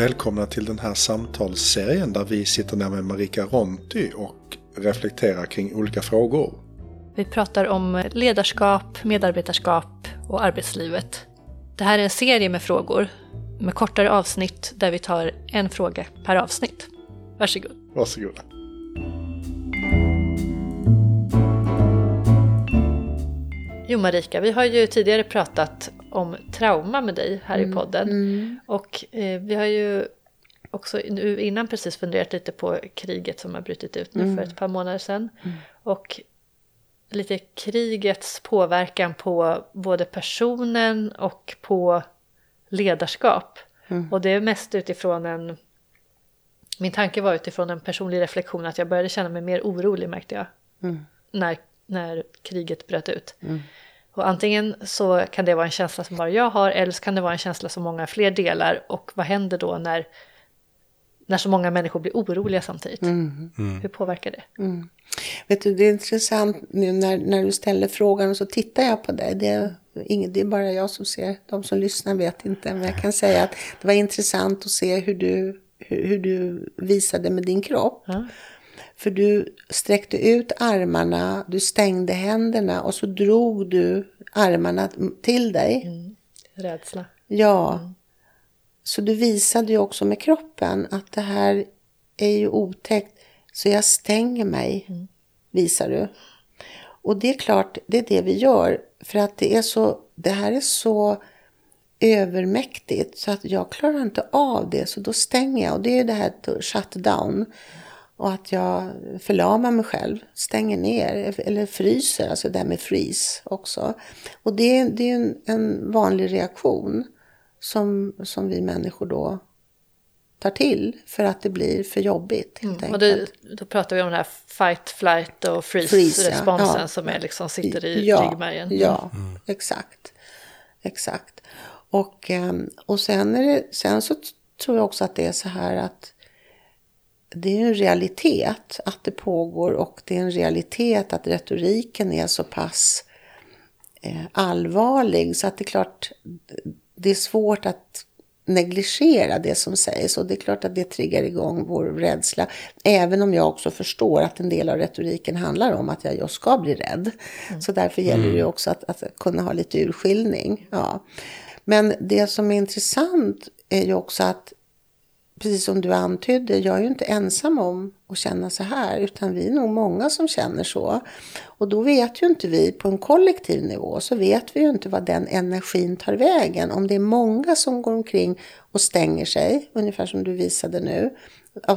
Välkomna till den här samtalsserien där vi sitter ner med Marika Ronti och reflekterar kring olika frågor. Vi pratar om ledarskap, medarbetarskap och arbetslivet. Det här är en serie med frågor med kortare avsnitt där vi tar en fråga per avsnitt. Varsågod. Varsågoda. Jo Marika, vi har ju tidigare pratat om trauma med dig här Mm. i podden. Och eh, vi har ju också nu innan precis funderat lite på kriget som har brutit ut nu för ett par månader sedan. Och lite krigets påverkan på både personen och på ledarskap. Och det är mest utifrån en... Min tanke var utifrån en personlig reflektion att jag började känna mig mer orolig märkte jag. När, när kriget bröt ut. Och antingen så kan det vara en känsla som bara jag har eller så kan det vara en känsla som många fler delar. Och vad händer då när, när så många människor blir oroliga samtidigt? Hur påverkar det? Vet du, det är intressant nu när, när du ställer frågan och så tittar jag på dig. Det är, inget, det är bara jag som ser. De som lyssnar vet inte. Men jag kan säga att det var intressant att se hur du, hur, hur du visade med din kropp. För du sträckte ut armarna, du stängde händerna och så drog du armarna till dig. Rädsla. Ja. Så du visade ju också med kroppen att det här är ju otäckt. Så jag stänger mig, visar du. Och det är klart, det är det vi gör. För att det är så, det här är så övermäktigt så att jag klarar inte av det. Så då stänger jag. Och det är det här to shut down. Och att jag förlamar mig själv, stänger ner eller fryser, alltså det där med freeze också. Och det, är- det är en, en vanlig reaktion som, som vi människor då tar till för att det blir för jobbigt helt Och det, då pratar vi om den här fight, flight och Freeze, ja. freeze-responsen Ja. som är liksom sitter i ja, ryggmärgen. Ja, exakt. Exakt. Och, ehm, och sen, är det, sen så tror jag också att det är så här att det är en realitet att det pågår och det är en realitet att retoriken är så pass eh, allvarlig så att det är klart det är svårt att negligera det som sägs och det är klart att det triggar igång vår rädsla. Även om jag också förstår att en del av retoriken handlar om att jag just ska bli rädd. Så därför gäller det ju också att, att kunna ha lite urskiljning. Ja. Men det som är intressant är ju också att precis som du antydde, jag är ju inte ensam om att känna så här, utan vi är nog många som känner så. Och då vet ju inte vi, på en kollektiv nivå, så vet vi ju inte vad den energin tar vägen. Om det är många som går omkring och stänger sig, ungefär som du visade nu,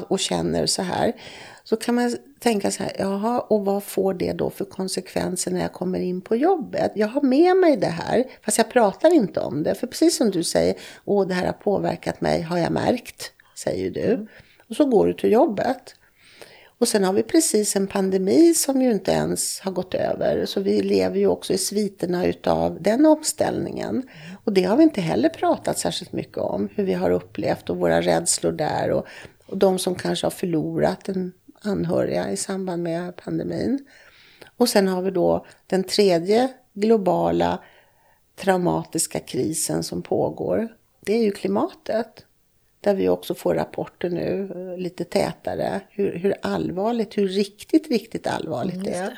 och känner så här, så kan man tänka så här, jaha, och vad får det då för konsekvenser när jag kommer in på jobbet? Jag har med mig det här, fast jag pratar inte om det. För precis som du säger, åh, det här har påverkat mig, har jag märkt, säger du. Och så går du till jobbet. Och sen har vi precis en pandemi som ju inte ens har gått över. Så vi lever ju också i sviterna utav den omställningen. Och det har vi inte heller pratat särskilt mycket om. Hur vi har upplevt och våra rädslor där. Och, och de som kanske har förlorat en anhöriga i samband med pandemin. Och sen har vi då den tredje globala traumatiska krisen som pågår. Det är ju klimatet. Där vi också får rapporter nu eh, lite tätare. Hur, hur allvarligt, hur riktigt, riktigt allvarligt det är.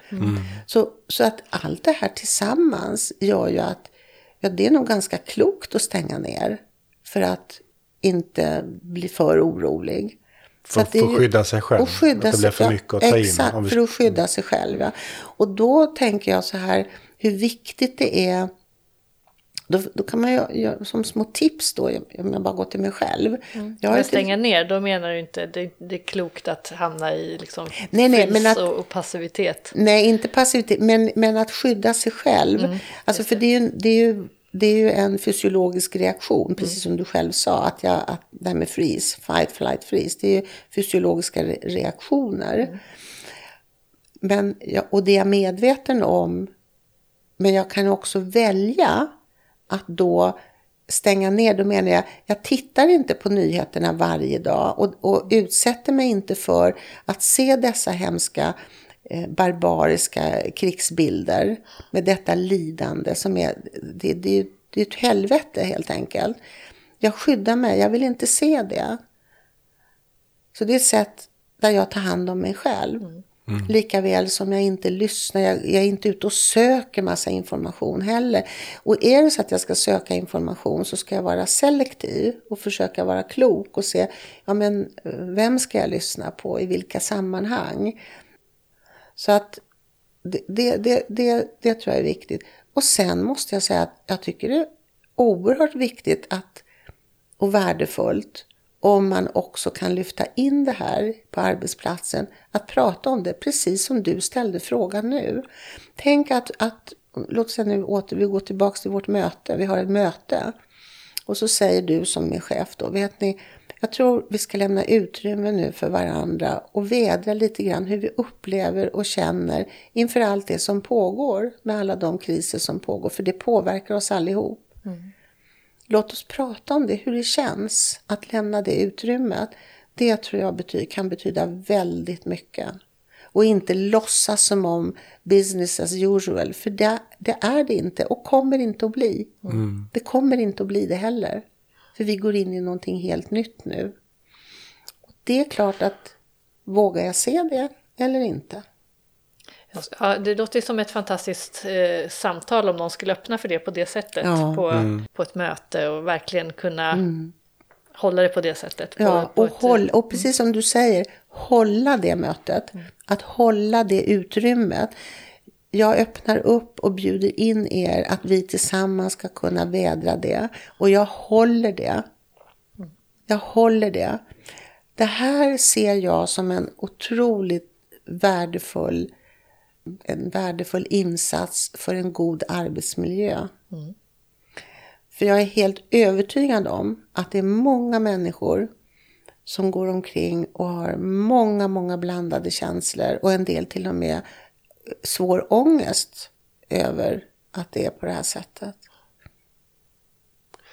Så, så att allt det här tillsammans gör ju att ja, det är nog ganska klokt att stänga ner. För att inte bli för orolig. För, att för att skydda sig själv. och skydda att det blir för mycket att ta exakt, in. Om vi- för att skydda sig själv. Ja. Och då tänker jag så här, hur viktigt det är då, då kan man ju göra som små tips då, om jag bara går till mig själv. Jag har Men ju till- stänga ner, då menar du inte det, det är klokt att hamna i liksom Nej, nej, men att- och, och passivitet. Nej, inte passivitet, men, men att skydda sig själv. alltså för det är, ju, det, är ju, det är ju en fysiologisk reaktion, precis som du själv sa. Att, jag, att det här med freeze, fight, flight, freeze, det är ju fysiologiska re- reaktioner. Men, ja, och det är jag medveten om. Men jag kan också välja att då stänga ner. Då menar jag, jag tittar inte på nyheterna varje dag och, och utsätter mig inte för att se dessa hemska eh, barbariska krigsbilder med detta lidande som är, det, det, det är ett helvete helt enkelt. Jag skyddar mig, jag vill inte se det. Så det är ett sätt där jag tar hand om mig själv. Mm. Mm. Lika väl som jag inte lyssnar, jag, jag, är inte ute och söker massa information heller. Och är det så att jag ska söka information så ska jag vara selektiv och försöka vara klok och se, ja men vem ska jag lyssna på, i vilka sammanhang? Så att det, det, det, det, det tror jag är viktigt. Och sen måste jag säga att jag tycker det är oerhört viktigt att, och värdefullt om man också kan lyfta in det här på arbetsplatsen, att prata om det precis som du ställde frågan nu. Tänk att, att låt oss säga nu åter, vi går tillbaka till vårt möte, vi har ett möte och så säger du som min chef då, vet ni, jag tror vi ska lämna utrymme nu för varandra och vädra lite grann hur vi upplever och känner inför allt det som pågår med alla de kriser som pågår, för det påverkar oss allihop. Mm. Låt oss prata om det, hur det känns att lämna det utrymmet. Det tror jag betyder, kan betyda väldigt mycket. Och inte låtsas som om business as usual, för det, det är det inte och kommer inte att bli. Mm. Det kommer inte att bli det heller. För vi går in i någonting helt nytt nu. Det är klart att vågar jag se det eller inte? Ja, det låter som ett fantastiskt eh, samtal om någon skulle öppna för det på det sättet ja. på, mm. på ett möte och verkligen kunna mm. hålla det på det sättet. På, ja, på och, ett, håll, och precis som du säger, hålla det mötet. Mm. Att hålla det utrymmet. Jag öppnar upp och bjuder in er att vi tillsammans ska kunna vädra det. Och jag håller det. Mm. Jag håller det. Det här ser jag som en otroligt värdefull en värdefull insats för en god arbetsmiljö. Mm. För jag är helt övertygad om att det är många människor som går omkring och har många, många blandade känslor och en del till och med svår ångest över att det är på det här sättet.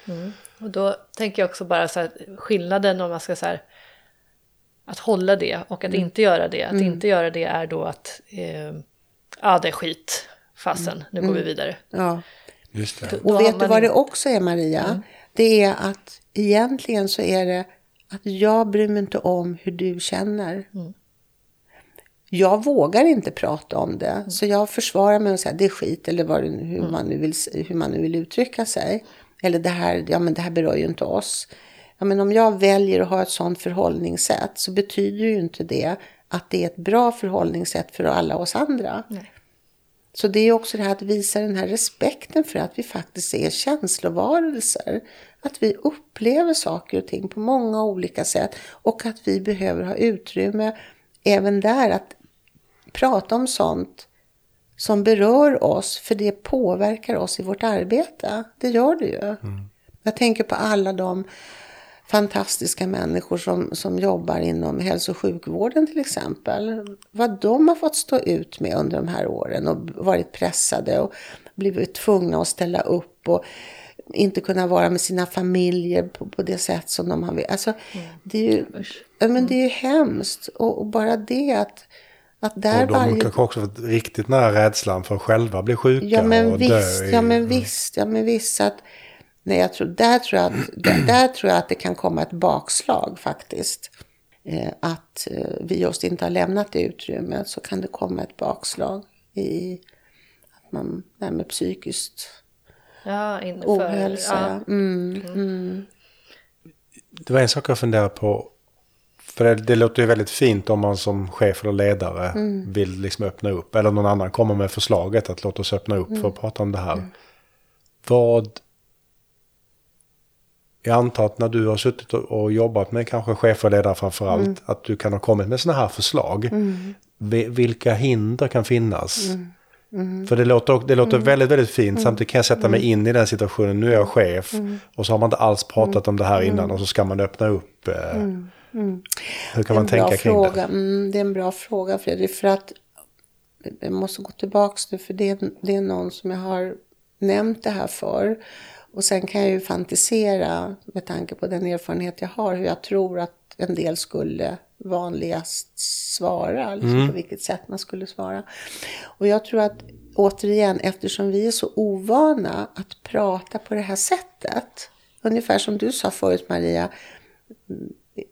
Mm. Och då tänker jag också bara så här, skillnaden om man ska så här, att hålla det och att mm. inte göra det. Att mm. inte göra det är då att eh, ja det är skit, fasen, nu går vi mm. vidare. Ja. Just det. Och vet du vad det också är Maria? Mm. Det är att egentligen så är det att jag bryr mig inte om hur du känner. Mm. Jag vågar inte prata om det, mm. så jag försvarar mig och säger det är skit eller vad, hur, mm. man nu vill, hur man nu vill uttrycka sig. Eller det här, ja men det här berör ju inte oss. Ja, men om jag väljer att ha ett sådant förhållningssätt så betyder ju inte det att det är ett bra förhållningssätt för alla oss andra. Nej. Så det är också det här att visa den här respekten för att vi faktiskt är känslovarelser. Att vi upplever saker och ting på många olika sätt och att vi behöver ha utrymme även där att prata om sånt som berör oss, för det påverkar oss i vårt arbete. Det gör det ju. Mm. Jag tänker på alla de fantastiska människor som, som jobbar inom hälso och sjukvården till exempel. Vad de har fått stå ut med under de här åren och varit pressade och blivit tvungna att ställa upp och inte kunna vara med sina familjer på, på det sätt som de har velat. Alltså, mm. det är ju, men det är ju hemskt. Och, och bara det att att där och de varje... kanske också varit riktigt nära rädslan för att själva bli sjuka ja, men och visst, dö. I... Ja men visst, ja men visst. Att, Nej, jag tror, där, tror jag att, där, där tror jag att det kan komma ett bakslag faktiskt. Eh, att eh, vi just inte har lämnat det utrymmet så kan det komma ett bakslag i att man, det här med psykiskt ja, inför, ohälsa. Ja. Mm, mm, mm. Det var en sak jag funderade på. För det, det, låter ju väldigt fint om man som chef eller ledare mm. vill liksom öppna upp. Eller någon annan kommer med förslaget att låt oss öppna upp för att mm. prata om det här. Mm. Vad jag antar att när du har suttit och jobbat med kanske chefer och ledare framför allt, mm. att du kan ha kommit med sådana här förslag. Mm. Vilka hinder kan finnas? Mm. mm. För det låter, det låter mm. väldigt, väldigt fint. Mm. Samtidigt kan jag sätta mig in i den situationen. Nu är jag chef och så har man inte alls pratat om det här innan och så ska man öppna upp. Eh, hur kan man tänka kring fråga. det? det är en bra fråga Fredrik. För att jag måste gå tillbaka nu för det, det är någon som jag har nämnt det här för. Och sen kan jag ju fantisera med tanke på den erfarenhet jag har hur jag tror att en del skulle vanligast svara, liksom mm. på vilket sätt man skulle svara. Och jag tror att återigen, eftersom vi är så ovana att prata på det här sättet, ungefär som du sa förut Maria,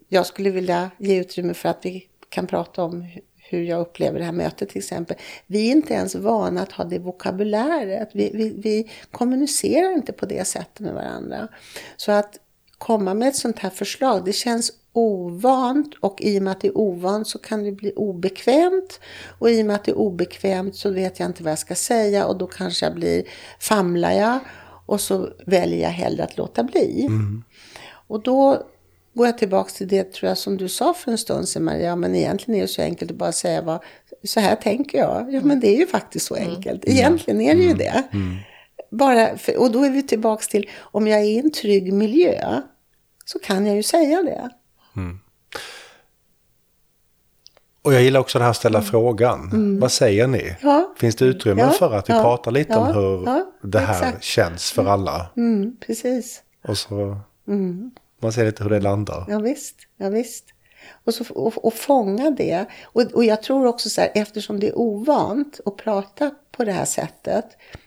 jag skulle vilja ge utrymme för att vi kan prata om hur jag upplever det här mötet till exempel. Vi är inte ens vana att ha det vokabuläret. Vi, vi, vi kommunicerar inte på det sättet med varandra. Så att komma med ett sånt här förslag, det känns ovant och i och med att det är ovant så kan det bli obekvämt och i och med att det är obekvämt så vet jag inte vad jag ska säga och då kanske jag blir, famlar jag och så väljer jag hellre att låta bli. Mm. Och då går jag tillbaka till det tror jag som du sa för en stund sedan Maria, men egentligen är det så enkelt att bara säga vad, så här tänker jag. Ja men det är ju faktiskt så mm. enkelt, egentligen är det ju mm. det. Mm. Bara, för, och då är vi tillbaka till, om jag är i en trygg miljö så kan jag ju säga det. Mm. Och jag gillar också det här att ställa mm. frågan. Mm. Vad säger ni? Ja. Finns det utrymme ja. för att vi ja. pratar lite om hur det här exakt. känns för alla? Mm, precis. Och så man ser lite hur det landar. Ja, visst. Ja, visst. Och, så, och, och fånga det. Och, och jag tror också så här, eftersom det är ovant att prata på det här sättet.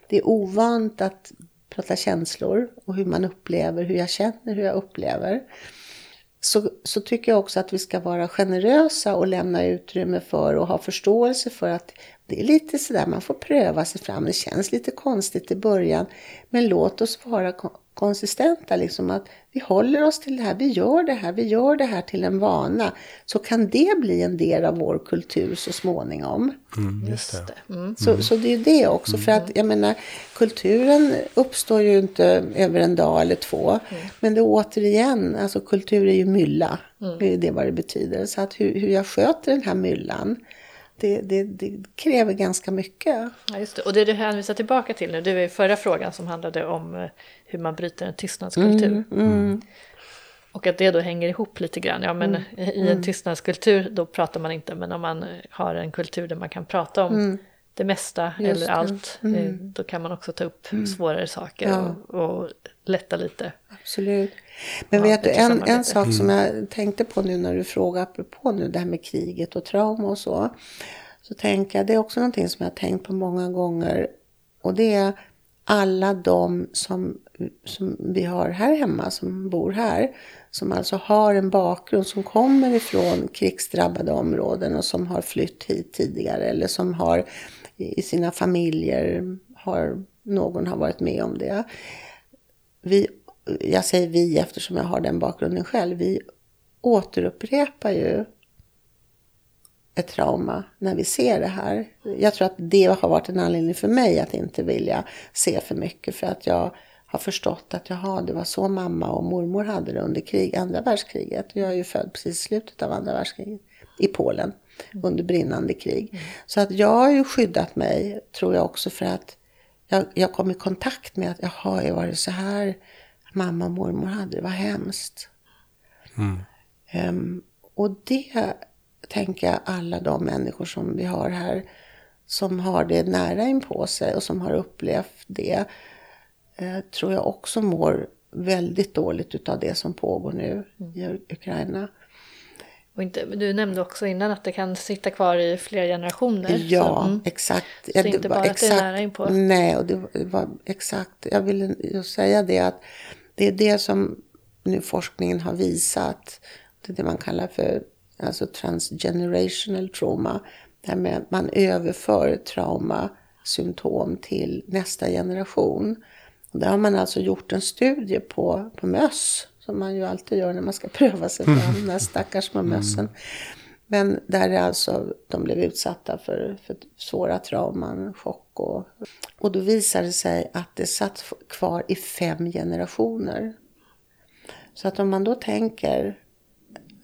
Det är ovant att prata känslor och hur man upplever, hur jag känner, hur jag upplever. Så, så tycker jag också att vi ska vara generösa och lämna utrymme för och ha förståelse för att det är lite sådär, man får pröva sig fram. Det känns lite konstigt i början. Men låt oss vara konsistenta, liksom att vi håller oss till det här, vi gör det här, vi gör det här till en vana. Så kan det bli en del av vår kultur så småningom. Mm, just det. Mm. Så, så det är det också, för att jag menar, kulturen uppstår ju inte över en dag eller två. Mm. Men det är återigen, alltså kultur är ju mylla, mm. det är det vad det betyder. Så att hur, hur jag sköter den här myllan, det, det, det, kräver ganska mycket. Ja, just det. Och det du hänvisar tillbaka till nu, det är förra frågan som handlade om eh, hur man bryter en tystnadskultur. Mm, mm. Och att det då hänger ihop lite grann. Ja, men mm, i en mm. tystnadskultur då pratar man inte, men om man har en kultur där man kan prata om mm. Det mesta Just eller allt, eh, mm. då kan man också ta upp svårare saker ja. och, och lätta lite. Absolut. Men ja, vet du, en, en sak som jag tänkte på nu när du frågar apropå nu det här med kriget och trauma och så. Så tänker jag, det är också någonting som jag har tänkt på många gånger. Och det är alla de som, som vi har här hemma, som bor här. Som alltså har en bakgrund, som kommer ifrån krigsdrabbade områden och som har flytt hit tidigare. Eller som har i sina familjer, har, någon har varit med om det. Vi jag säger vi eftersom jag har den bakgrunden själv, vi återupprepar ju ett trauma när vi ser det här. Jag tror att det har varit en anledning för mig att inte vilja se för mycket för att jag har förstått att jaha, det var så mamma och mormor hade det under krig, andra världskriget. Jag är ju född precis i slutet av andra världskriget i Polen under brinnande krig. Mm. Så att jag har ju skyddat mig, tror jag också, för att jag, jag kom i kontakt med att jaha, var det så här mamma och mormor hade. Det var hemskt. Mm. Um, och det tänker jag alla de människor som vi har här som har det nära in på sig och som har upplevt det eh, tror jag också mår väldigt dåligt utav det som pågår nu mm. i Ukraina. Och inte, du nämnde också innan att det kan sitta kvar i flera generationer. Ja, så, mm. exakt. Så ja, inte bara exakt, att det är nära inpå. Nej, och det var exakt. Jag ville just säga det att det är det som nu forskningen har visat. Det är det man kallar för alltså transgenerational trauma. Där med man överför traumasymptom till nästa generation. Och där har man alltså gjort en studie på, på möss. Som man ju alltid gör när man ska pröva sig fram. Här stackars små mössen. Men där är alltså, de blev utsatta för, för svåra trauman, chock och... Och då visade det sig att det satt kvar i fem generationer. Så att om man då tänker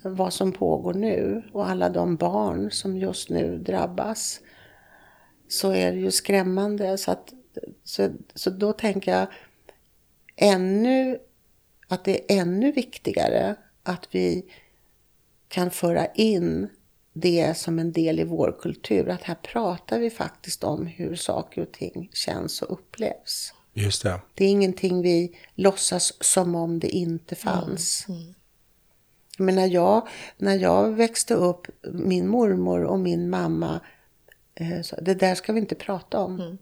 vad som pågår nu och alla de barn som just nu drabbas så är det ju skrämmande. Så, att, så, så då tänker jag ännu att det är ännu viktigare att vi kan föra in det som en del i vår kultur. Att här pratar vi faktiskt om hur saker och ting känns och upplevs. Just det. Det är ingenting vi låtsas som om det inte fanns. Mm. Mm. Men när jag, när jag växte upp, min mormor och min mamma, eh, så, det där ska vi inte prata om. Mm.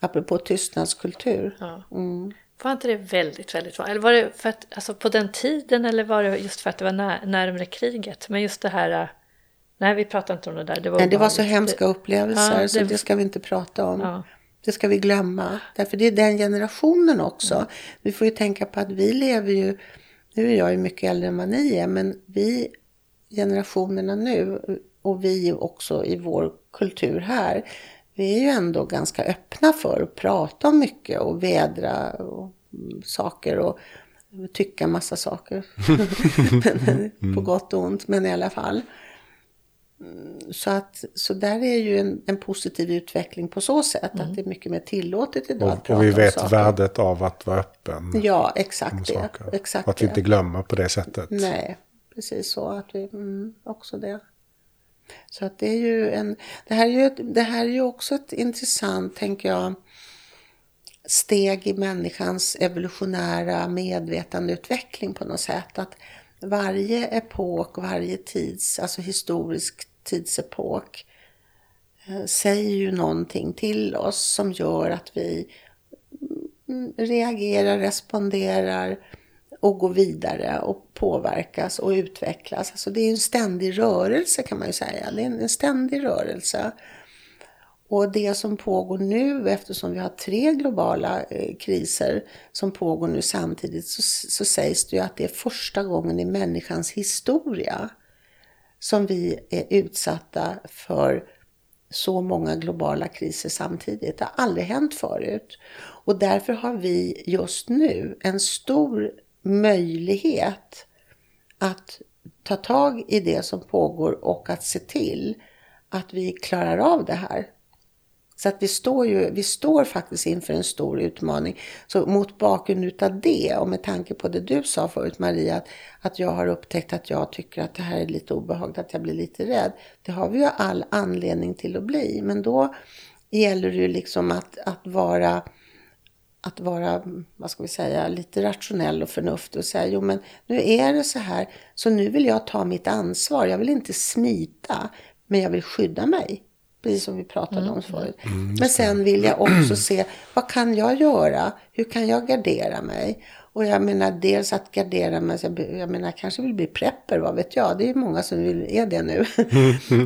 Apropå tystnadskultur. Ja. Mm. Var inte det väldigt, väldigt vanligt? Eller var det för att, alltså på den tiden eller var det just för att det var när, närmare kriget? Men just det här, nej vi pratar inte om det där. Det var, nej, det var så hemska upplevelser ja, det... så det ska vi inte prata om. Ja. Det ska vi glömma. Därför det är den generationen också. Mm. Vi får ju tänka på att vi lever ju, nu är jag ju mycket äldre än vad ni är, men vi generationerna nu och vi också i vår kultur här, vi är ju ändå ganska öppna för att prata om mycket och vädra och saker och tycka massa saker. på gott och ont, men i alla fall. Så, att, så där är ju en, en positiv utveckling på så sätt mm. att det är mycket mer tillåtet idag och, att prata Och vi vet om värdet av att vara öppen. Ja, exakt det. Exakt att vi inte glömmer på det sättet. Nej, precis så. Att vi, mm, också det. Så att det är ju en, det här är ju, det här är ju också ett intressant, tänker jag, steg i människans evolutionära medvetandeutveckling på något sätt. Att varje epok, varje tids, alltså historisk tidsepok eh, säger ju någonting till oss som gör att vi mm, reagerar, responderar och gå vidare och påverkas och utvecklas. Alltså det är en ständig rörelse kan man ju säga. Det är en ständig rörelse. Och det som pågår nu, eftersom vi har tre globala eh, kriser som pågår nu samtidigt, så, så sägs det ju att det är första gången i människans historia som vi är utsatta för så många globala kriser samtidigt. Det har aldrig hänt förut. Och därför har vi just nu en stor möjlighet att ta tag i det som pågår och att se till att vi klarar av det här. Så att vi står ju, vi står faktiskt inför en stor utmaning. Så mot bakgrund av det och med tanke på det du sa förut Maria, att, att jag har upptäckt att jag tycker att det här är lite obehagligt, att jag blir lite rädd. Det har vi ju all anledning till att bli. Men då gäller det ju liksom att, att vara att vara, vad ska vi säga, lite rationell och förnuftig och säga, jo men nu är det så här, så nu vill jag ta mitt ansvar. Jag vill inte smita, men jag vill skydda mig. Precis som vi pratade mm. om förut. Mm, Men sen vill jag också se, vad kan jag göra? Hur kan jag gardera mig? Och jag menar dels att gardera mig, jag menar jag kanske vill bli prepper, vad vet jag. Det är många som vill, är det nu.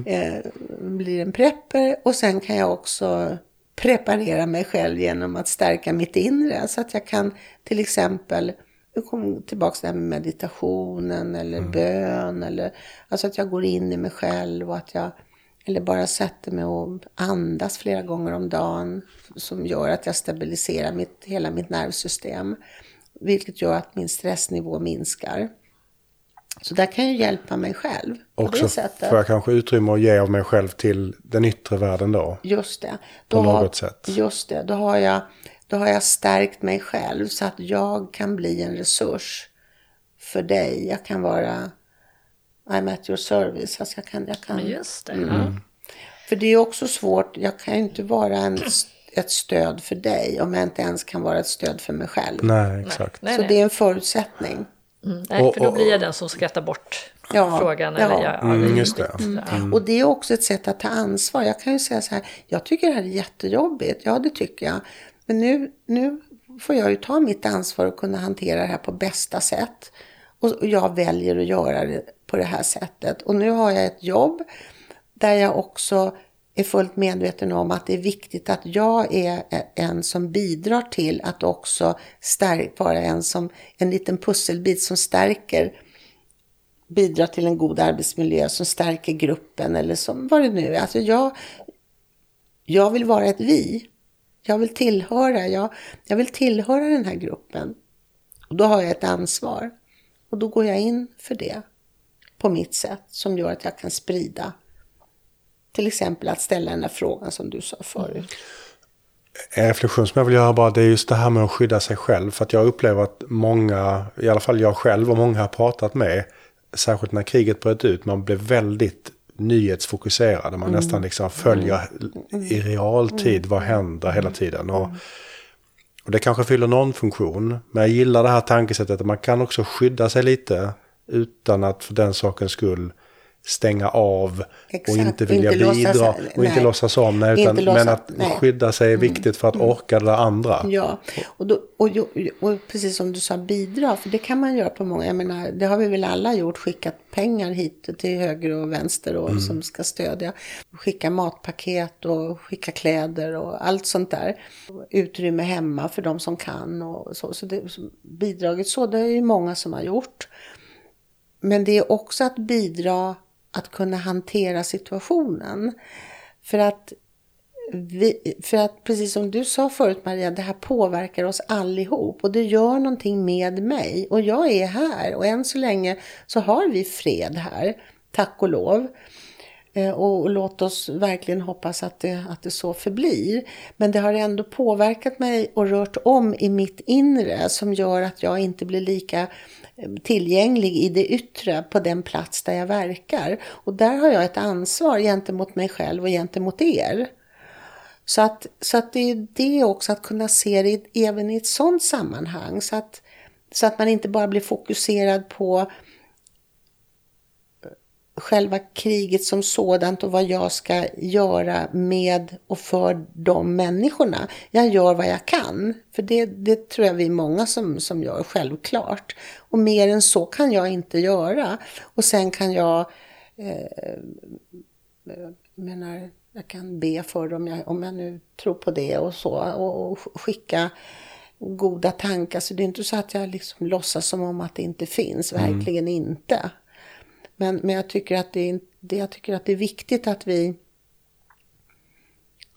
eh, blir en prepper och sen kan jag också preparera mig själv genom att stärka mitt inre. Så att jag kan till exempel, nu kommer tillbaka till det här med meditationen eller mm. bön. Eller, alltså att jag går in i mig själv och att jag eller bara sätter mig och andas flera gånger om dagen som gör att jag stabiliserar mitt, hela mitt nervsystem. Vilket gör att min stressnivå minskar. Så där kan jag hjälpa mig själv. Och så får jag kanske utrymme att ge av mig själv till den yttre världen då. Just det. Då på något har, sätt. Just det. Då har, jag, då har jag stärkt mig själv så att jag kan bli en resurs för dig. Jag kan vara I'm at your service. Alltså jag kan, jag kan, just det. Mm. För det är också svårt. Jag kan ju inte vara en, ett stöd för dig om jag inte ens kan vara ett stöd för mig själv. Nej, exakt. Nej, nej, Så det är en förutsättning. Mm, nej, för då blir jag den som skrattar bort ja, frågan. Ja. Eller jag, ja, mm, just det. Mm. mm. Och det är också ett sätt att ta ansvar. Jag kan ju säga så här, jag tycker det här är jättejobbigt. Ja, det tycker jag. Men nu, nu får jag ju ta mitt ansvar och kunna hantera det här på bästa sätt. Och jag väljer att göra det på det här sättet. Och nu har jag ett jobb där jag också är fullt medveten om att det är viktigt att jag är en som bidrar till att också stärk, vara en som en liten pusselbit som stärker bidrar till en god arbetsmiljö som stärker gruppen eller som vad det nu är. Alltså jag, jag vill vara ett vi. Jag vill tillhöra, jag, jag vill tillhöra den här gruppen. Och då har jag ett ansvar. Och då går jag in för det på mitt sätt som gör att jag kan sprida till exempel att ställa den där frågan som du sa förut. En reflektion som jag vill göra bara det är just det här med att skydda sig själv. För att jag upplever att många, i alla fall jag själv och många har pratat med, särskilt när kriget bröt ut, man blev väldigt nyhetsfokuserade. Man mm. nästan liksom följer mm. i realtid vad händer hela tiden. Och, och det kanske fyller någon funktion. Men jag gillar det här tankesättet att man kan också skydda sig lite utan att för den sakens skull stänga av Exakt. och inte vilja Inte bidra låtsas- och inte nej. låtsas om. Nej, utan, Inte låtsas- men att nej. Mm. skydda sig är viktigt för att orka det andra. Ja, och, då, och, och, precis som du sa, bidra, för det kan man göra på många, jag menar, det har vi väl alla gjort, skickat pengar hit till höger och vänster och som ska stödja. Skicka matpaket och skicka kläder och allt sånt där. Utrymme hemma för de som kan och så. Så det, så bidraget så, det är ju många som har gjort. Men det är också att bidra att kunna hantera situationen. För att vi, för att precis som du sa förut Maria, det här påverkar oss allihop och det gör någonting med mig och jag är här och än så länge så har vi fred här, tack och lov. Eh, och, och låt oss verkligen hoppas att det, att det så förblir. Men det har ändå påverkat mig och rört om i mitt inre som gör att jag inte blir lika tillgänglig i det yttre på den plats där jag verkar. Och där har jag ett ansvar gentemot mig själv och gentemot er. Så att, så att det är det också, att kunna se det även i ett sådant sammanhang. Så att, så att man inte bara blir fokuserad på själva kriget som sådant och vad jag ska göra med och för de människorna. Jag gör vad jag kan, för det, det tror jag vi är många som, som gör självklart. Och mer än så kan jag inte göra. Och sen kan jag eh, menar, jag kan be för dem om jag, om jag nu tror på det och så. Och, och skicka goda tankar. Så det är inte så att jag liksom låtsas som om att det inte finns. Verkligen inte. Men, men jag, tycker att det är, det, jag tycker att det är viktigt att vi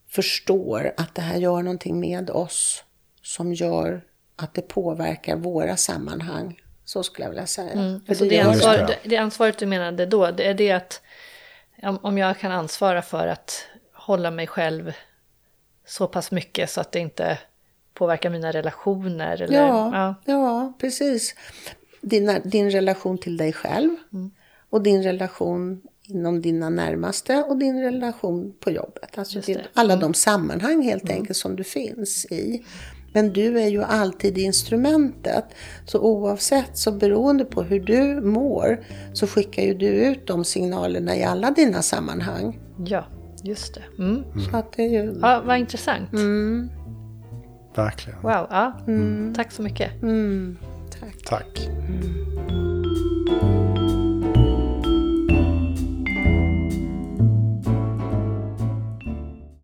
förstår att det här gör någonting med oss som gör att det påverkar våra sammanhang. Så skulle jag vilja säga. Mm. För Så det, ansvar, det. ansvaret du menade då, det är det att om, jag kan ansvara för att hålla mig själv så pass mycket så att det inte påverkar mina relationer. Eller, Ja, ja. ja. precis. Dina, din relation till dig själv och din relation inom dina närmaste och din relation på jobbet. Alltså din, alla de sammanhang helt enkelt som du finns i. Men du är ju alltid instrumentet. Så oavsett, så beroende på hur du mår, så skickar ju du ut de signalerna i alla dina sammanhang. ja, just det. Mm. Så att det är ju... Ja, vad intressant. Mm, Verkligen. Wow, ja. tack så mycket. mm, tack. Tack.